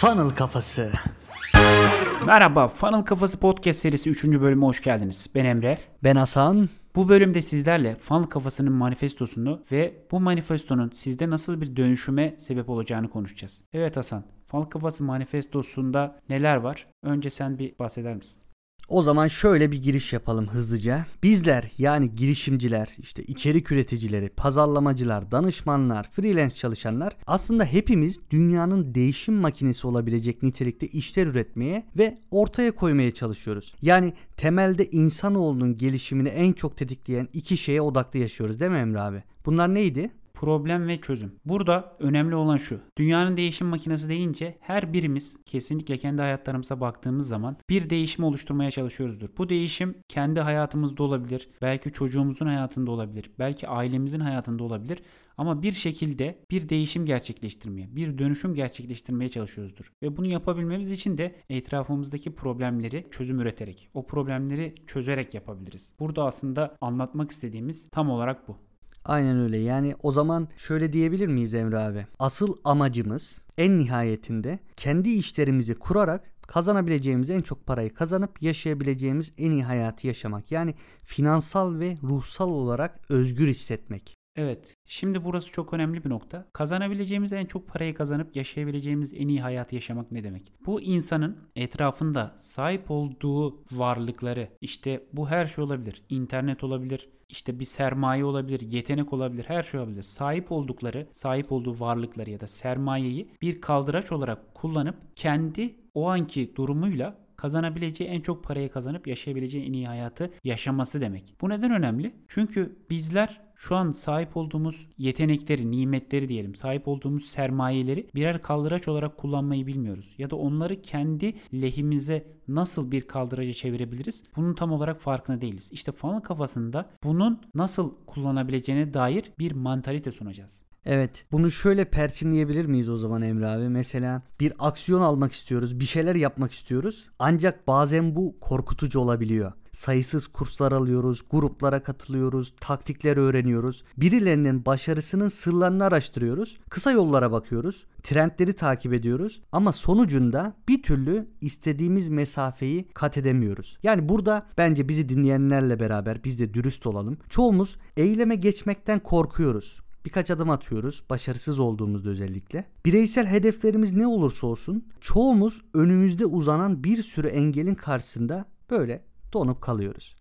Funnel Kafası. Merhaba, Funnel Kafası Podcast serisi 3. bölüme hoş geldiniz. Ben Emre. Ben Hasan. Bu bölümde sizlerle Funnel Kafası'nın manifestosunu ve bu manifestonun sizde nasıl bir dönüşüme sebep olacağını konuşacağız. Evet Hasan, Funnel Kafası manifestosunda neler var? Önce sen bir bahseder misin? O zaman şöyle bir giriş yapalım hızlıca. Bizler yani girişimciler, işte içerik üreticileri, pazarlamacılar, danışmanlar, freelance çalışanlar aslında hepimiz dünyanın değişim makinesi olabilecek nitelikte işler üretmeye ve ortaya koymaya çalışıyoruz. Yani temelde insanoğlunun gelişimini en çok tetikleyen iki şeye odaklı yaşıyoruz değil mi Emre abi? Bunlar neydi? Problem ve çözüm. Burada önemli olan şu. Dünyanın değişim makinesi deyince her birimiz kesinlikle kendi hayatlarımıza baktığımız zaman bir değişim oluşturmaya çalışıyoruzdur. Bu değişim kendi hayatımızda olabilir, belki çocuğumuzun hayatında olabilir, belki ailemizin hayatında olabilir. Ama bir şekilde bir değişim gerçekleştirmeye, bir dönüşüm gerçekleştirmeye çalışıyoruzdur. Ve bunu yapabilmemiz için de etrafımızdaki problemleri çözüm üreterek, o problemleri çözerek yapabiliriz. Burada aslında anlatmak istediğimiz tam olarak bu. Aynen öyle. Yani o zaman şöyle diyebilir miyiz Emre abi? Asıl amacımız en nihayetinde kendi işlerimizi kurarak kazanabileceğimiz en çok parayı kazanıp yaşayabileceğimiz en iyi hayatı yaşamak. Yani finansal ve ruhsal olarak özgür hissetmek. Evet. Şimdi burası çok önemli bir nokta. Kazanabileceğimiz en çok parayı kazanıp yaşayabileceğimiz en iyi hayatı yaşamak ne demek? Bu insanın etrafında sahip olduğu varlıkları işte bu her şey olabilir. İnternet olabilir, işte bir sermaye olabilir, yetenek olabilir, her şey olabilir. Sahip oldukları, sahip olduğu varlıkları ya da sermayeyi bir kaldıraç olarak kullanıp kendi o anki durumuyla kazanabileceği en çok parayı kazanıp yaşayabileceği en iyi hayatı yaşaması demek. Bu neden önemli? Çünkü bizler şu an sahip olduğumuz yetenekleri, nimetleri diyelim, sahip olduğumuz sermayeleri birer kaldıraç olarak kullanmayı bilmiyoruz. Ya da onları kendi lehimize nasıl bir kaldıraca çevirebiliriz? Bunun tam olarak farkında değiliz. İşte funnel kafasında bunun nasıl kullanabileceğine dair bir mantalite sunacağız. Evet. Bunu şöyle perçinleyebilir miyiz o zaman Emre abi? Mesela bir aksiyon almak istiyoruz, bir şeyler yapmak istiyoruz. Ancak bazen bu korkutucu olabiliyor. Sayısız kurslar alıyoruz, gruplara katılıyoruz, taktikler öğreniyoruz. Birilerinin başarısının sırlarını araştırıyoruz. Kısa yollara bakıyoruz, trendleri takip ediyoruz ama sonucunda bir türlü istediğimiz mesafeyi kat edemiyoruz. Yani burada bence bizi dinleyenlerle beraber biz de dürüst olalım. Çoğumuz eyleme geçmekten korkuyoruz birkaç adım atıyoruz. Başarısız olduğumuzda özellikle. Bireysel hedeflerimiz ne olursa olsun çoğumuz önümüzde uzanan bir sürü engelin karşısında böyle donup kalıyoruz.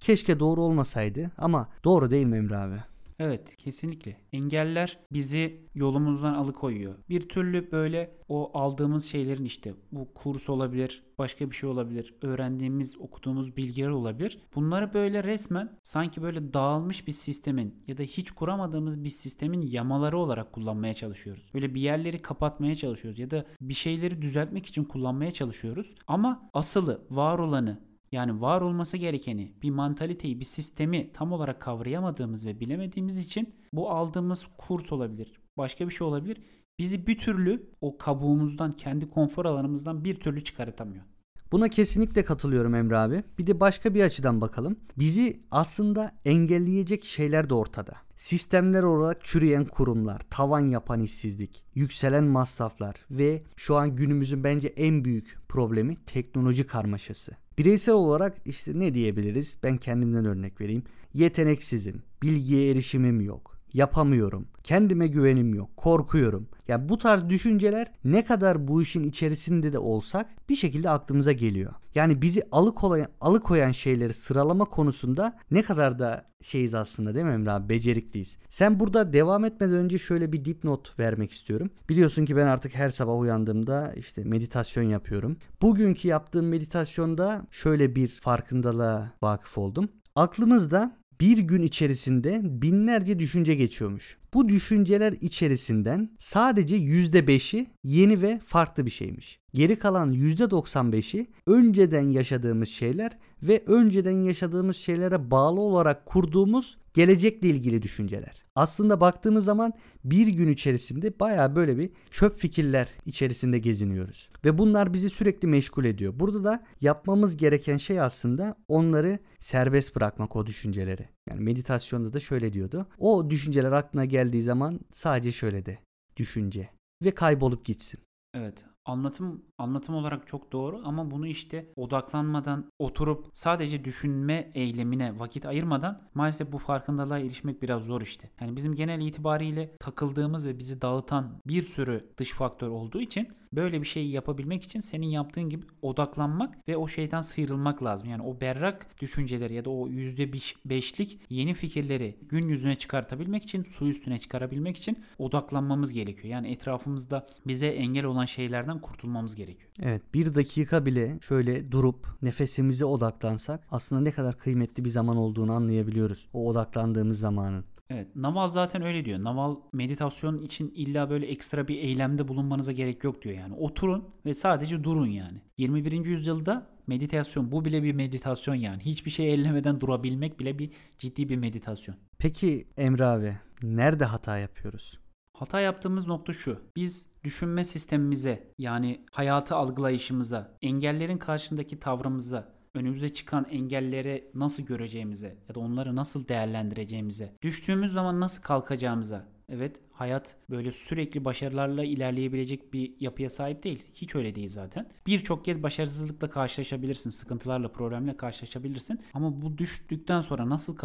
Keşke doğru olmasaydı ama doğru değil mi Emre abi? Evet kesinlikle. Engeller bizi yolumuzdan alıkoyuyor. Bir türlü böyle o aldığımız şeylerin işte bu kurs olabilir, başka bir şey olabilir, öğrendiğimiz, okuduğumuz bilgiler olabilir. Bunları böyle resmen sanki böyle dağılmış bir sistemin ya da hiç kuramadığımız bir sistemin yamaları olarak kullanmaya çalışıyoruz. Böyle bir yerleri kapatmaya çalışıyoruz ya da bir şeyleri düzeltmek için kullanmaya çalışıyoruz. Ama asılı, var olanı yani var olması gerekeni, bir mantaliteyi, bir sistemi tam olarak kavrayamadığımız ve bilemediğimiz için bu aldığımız kurs olabilir, başka bir şey olabilir. Bizi bir türlü o kabuğumuzdan, kendi konfor alanımızdan bir türlü çıkartamıyor. Buna kesinlikle katılıyorum Emre abi. Bir de başka bir açıdan bakalım. Bizi aslında engelleyecek şeyler de ortada. Sistemler olarak çürüyen kurumlar, tavan yapan işsizlik, yükselen masraflar ve şu an günümüzün bence en büyük problemi teknoloji karmaşası. Bireysel olarak işte ne diyebiliriz? Ben kendimden örnek vereyim. Yeteneksizim, bilgiye erişimim yok yapamıyorum. Kendime güvenim yok. Korkuyorum. Ya yani bu tarz düşünceler ne kadar bu işin içerisinde de olsak bir şekilde aklımıza geliyor. Yani bizi alıkoyan, alıkoyan şeyleri sıralama konusunda ne kadar da şeyiz aslında değil mi Emre abi? Becerikliyiz. Sen burada devam etmeden önce şöyle bir dipnot vermek istiyorum. Biliyorsun ki ben artık her sabah uyandığımda işte meditasyon yapıyorum. Bugünkü yaptığım meditasyonda şöyle bir farkındalığa vakıf oldum. Aklımızda bir gün içerisinde binlerce düşünce geçiyormuş. Bu düşünceler içerisinden sadece %5'i yeni ve farklı bir şeymiş. Geri kalan %95'i önceden yaşadığımız şeyler ve önceden yaşadığımız şeylere bağlı olarak kurduğumuz gelecekle ilgili düşünceler. Aslında baktığımız zaman bir gün içerisinde baya böyle bir çöp fikirler içerisinde geziniyoruz. Ve bunlar bizi sürekli meşgul ediyor. Burada da yapmamız gereken şey aslında onları serbest bırakmak o düşünceleri. Yani meditasyonda da şöyle diyordu. O düşünceler aklına geldiği zaman sadece şöyle de düşünce ve kaybolup gitsin. Evet Anlatım anlatım olarak çok doğru ama bunu işte odaklanmadan oturup sadece düşünme eylemine vakit ayırmadan maalesef bu farkındalığa erişmek biraz zor işte. Yani bizim genel itibariyle takıldığımız ve bizi dağıtan bir sürü dış faktör olduğu için böyle bir şeyi yapabilmek için senin yaptığın gibi odaklanmak ve o şeyden sıyrılmak lazım. Yani o berrak düşünceleri ya da o %5'lik yeni fikirleri gün yüzüne çıkartabilmek için, su üstüne çıkarabilmek için odaklanmamız gerekiyor. Yani etrafımızda bize engel olan şeylerden kurtulmamız gerekiyor. Evet bir dakika bile şöyle durup nefesimize odaklansak aslında ne kadar kıymetli bir zaman olduğunu anlayabiliyoruz. O odaklandığımız zamanın. Evet, Naval zaten öyle diyor. Naval meditasyon için illa böyle ekstra bir eylemde bulunmanıza gerek yok diyor yani. Oturun ve sadece durun yani. 21. yüzyılda meditasyon bu bile bir meditasyon yani. Hiçbir şey ellemeden durabilmek bile bir ciddi bir meditasyon. Peki Emre abi nerede hata yapıyoruz? Hata yaptığımız nokta şu. Biz düşünme sistemimize yani hayatı algılayışımıza, engellerin karşısındaki tavrımıza, önümüze çıkan engellere nasıl göreceğimize ya da onları nasıl değerlendireceğimize, düştüğümüz zaman nasıl kalkacağımıza, evet hayat böyle sürekli başarılarla ilerleyebilecek bir yapıya sahip değil. Hiç öyle değil zaten. Birçok kez başarısızlıkla karşılaşabilirsin, sıkıntılarla, problemle karşılaşabilirsin. Ama bu düştükten sonra nasıl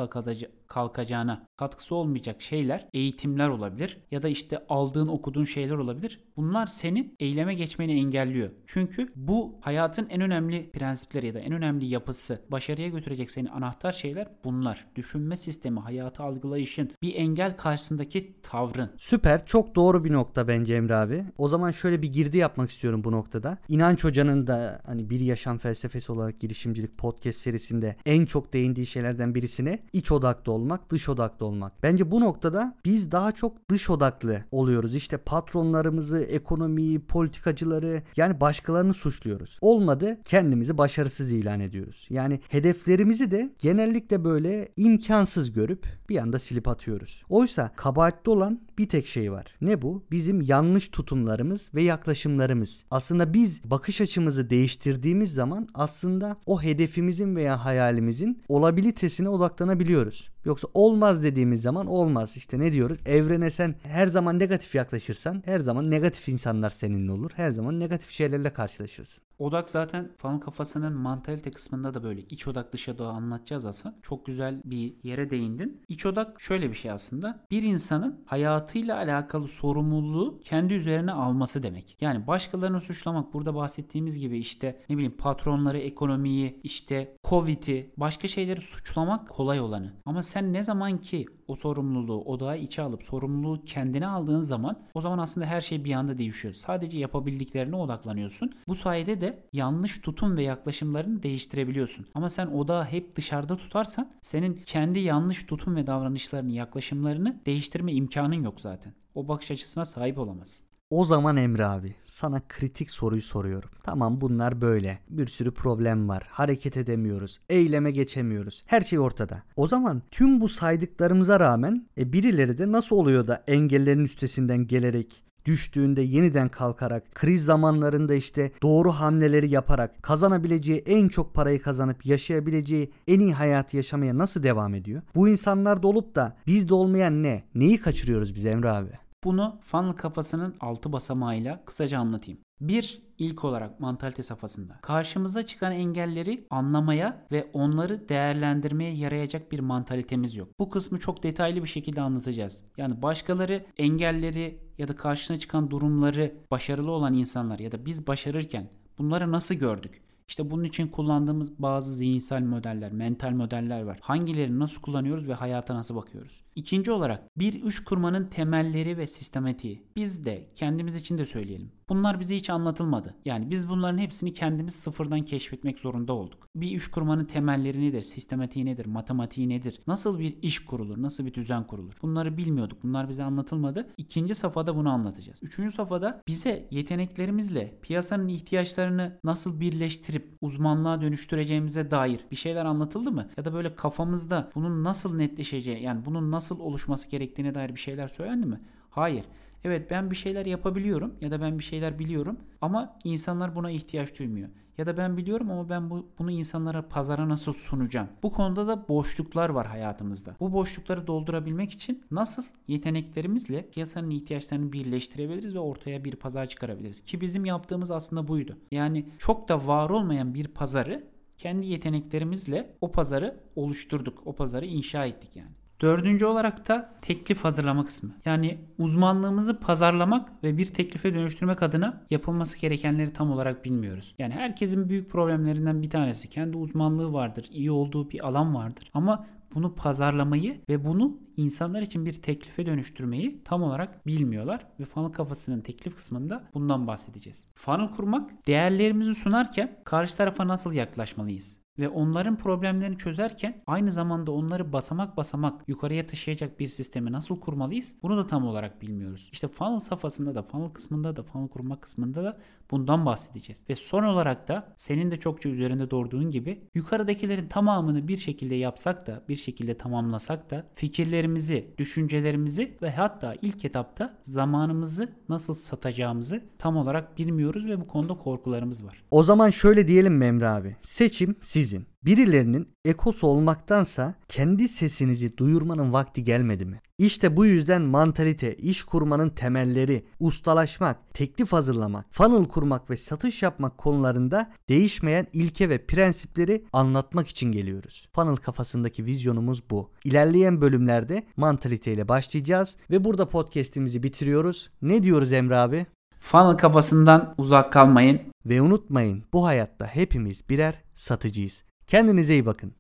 kalkacağına katkısı olmayacak şeyler, eğitimler olabilir ya da işte aldığın, okuduğun şeyler olabilir. Bunlar senin eyleme geçmeni engelliyor. Çünkü bu hayatın en önemli prensipleri ya da en önemli yapısı, başarıya götürecek seni anahtar şeyler bunlar. Düşünme sistemi, hayatı algılayışın, bir engel karşısındaki tavrın. Süper. Çok doğru bir nokta bence Emre abi. O zaman şöyle bir girdi yapmak istiyorum bu noktada. İnanç Hoca'nın da hani bir yaşam felsefesi olarak girişimcilik podcast serisinde en çok değindiği şeylerden birisine iç odaklı olmak, dış odaklı olmak. Bence bu noktada biz daha çok dış odaklı oluyoruz. İşte patronlarımızı, ekonomiyi, politikacıları yani başkalarını suçluyoruz. Olmadı kendimizi başarısız ilan ediyoruz. Yani hedeflerimizi de genellikle böyle imkansız görüp bir anda silip atıyoruz. Oysa kabahatli olan bir tek şey var. Ne bu? Bizim yanlış tutumlarımız ve yaklaşımlarımız. Aslında biz bakış açımızı değiştirdiğimiz zaman aslında o hedefimizin veya hayalimizin olabilitesine odaklanabiliyoruz. Yoksa olmaz dediğimiz zaman olmaz. İşte ne diyoruz? Evrene sen her zaman negatif yaklaşırsan her zaman negatif insanlar seninle olur. Her zaman negatif şeylerle karşılaşırsın. Odak zaten fan kafasının mantalite kısmında da böyle iç odak dış odağı anlatacağız aslında. Çok güzel bir yere değindin. İç odak şöyle bir şey aslında. Bir insanın hayatıyla alakalı sorumluluğu kendi üzerine alması demek. Yani başkalarını suçlamak burada bahsettiğimiz gibi işte ne bileyim patronları, ekonomiyi, işte Covid'i, başka şeyleri suçlamak kolay olanı. Ama sen ne zaman ki o sorumluluğu odağa içe alıp sorumluluğu kendine aldığın zaman o zaman aslında her şey bir anda değişiyor. Sadece yapabildiklerine odaklanıyorsun. Bu sayede de yanlış tutum ve yaklaşımlarını değiştirebiliyorsun. Ama sen odağı hep dışarıda tutarsan senin kendi yanlış tutum ve davranışlarını, yaklaşımlarını değiştirme imkanın yok zaten. O bakış açısına sahip olamazsın. O zaman Emre abi sana kritik soruyu soruyorum. Tamam bunlar böyle. Bir sürü problem var. Hareket edemiyoruz. Eyleme geçemiyoruz. Her şey ortada. O zaman tüm bu saydıklarımıza rağmen e, birileri de nasıl oluyor da engellerin üstesinden gelerek düştüğünde yeniden kalkarak, kriz zamanlarında işte doğru hamleleri yaparak kazanabileceği en çok parayı kazanıp yaşayabileceği en iyi hayatı yaşamaya nasıl devam ediyor? Bu insanlar da olup da bizde olmayan ne? Neyi kaçırıyoruz biz Emre abi? Bunu funnel kafasının altı basamağıyla kısaca anlatayım. Bir, ilk olarak mantalite safhasında. Karşımıza çıkan engelleri anlamaya ve onları değerlendirmeye yarayacak bir mantalitemiz yok. Bu kısmı çok detaylı bir şekilde anlatacağız. Yani başkaları engelleri ya da karşına çıkan durumları başarılı olan insanlar ya da biz başarırken bunları nasıl gördük? İşte bunun için kullandığımız bazı zihinsel modeller, mental modeller var. Hangilerini nasıl kullanıyoruz ve hayata nasıl bakıyoruz? İkinci olarak bir üç kurmanın temelleri ve sistematiği. Biz de kendimiz için de söyleyelim. Bunlar bize hiç anlatılmadı. Yani biz bunların hepsini kendimiz sıfırdan keşfetmek zorunda olduk. Bir iş kurmanın temelleri nedir? Sistematiği nedir? Matematiği nedir? Nasıl bir iş kurulur? Nasıl bir düzen kurulur? Bunları bilmiyorduk. Bunlar bize anlatılmadı. İkinci safhada bunu anlatacağız. Üçüncü safhada bize yeteneklerimizle piyasanın ihtiyaçlarını nasıl birleştirip uzmanlığa dönüştüreceğimize dair bir şeyler anlatıldı mı? Ya da böyle kafamızda bunun nasıl netleşeceği yani bunun nasıl oluşması gerektiğine dair bir şeyler söylendi mi? Hayır. Evet ben bir şeyler yapabiliyorum ya da ben bir şeyler biliyorum ama insanlar buna ihtiyaç duymuyor. Ya da ben biliyorum ama ben bu, bunu insanlara pazara nasıl sunacağım? Bu konuda da boşluklar var hayatımızda. Bu boşlukları doldurabilmek için nasıl yeteneklerimizle piyasanın ihtiyaçlarını birleştirebiliriz ve ortaya bir pazar çıkarabiliriz? Ki bizim yaptığımız aslında buydu. Yani çok da var olmayan bir pazarı kendi yeteneklerimizle o pazarı oluşturduk. O pazarı inşa ettik yani. Dördüncü olarak da teklif hazırlama kısmı. Yani uzmanlığımızı pazarlamak ve bir teklife dönüştürmek adına yapılması gerekenleri tam olarak bilmiyoruz. Yani herkesin büyük problemlerinden bir tanesi kendi uzmanlığı vardır, iyi olduğu bir alan vardır. Ama bunu pazarlamayı ve bunu insanlar için bir teklife dönüştürmeyi tam olarak bilmiyorlar ve funnel kafasının teklif kısmında bundan bahsedeceğiz. Funnel kurmak değerlerimizi sunarken karşı tarafa nasıl yaklaşmalıyız? Ve onların problemlerini çözerken aynı zamanda onları basamak basamak yukarıya taşıyacak bir sistemi nasıl kurmalıyız? Bunu da tam olarak bilmiyoruz. İşte funnel safhasında da funnel kısmında da funnel kurma kısmında da bundan bahsedeceğiz. Ve son olarak da senin de çokça üzerinde doğduğun gibi yukarıdakilerin tamamını bir şekilde yapsak da bir şekilde tamamlasak da fikirlerimizi, düşüncelerimizi ve hatta ilk etapta zamanımızı nasıl satacağımızı tam olarak bilmiyoruz ve bu konuda korkularımız var. O zaman şöyle diyelim mi abi? Seçim sizin. Birilerinin ekosu olmaktansa kendi sesinizi duyurmanın vakti gelmedi mi? İşte bu yüzden mantalite, iş kurmanın temelleri, ustalaşmak, teklif hazırlamak, funnel kurmak ve satış yapmak konularında değişmeyen ilke ve prensipleri anlatmak için geliyoruz. Funnel kafasındaki vizyonumuz bu. İlerleyen bölümlerde mantalite ile başlayacağız ve burada podcast'imizi bitiriyoruz. Ne diyoruz Emre abi? Funnel kafasından uzak kalmayın. Ve unutmayın bu hayatta hepimiz birer satıcıyız. Kendinize iyi bakın.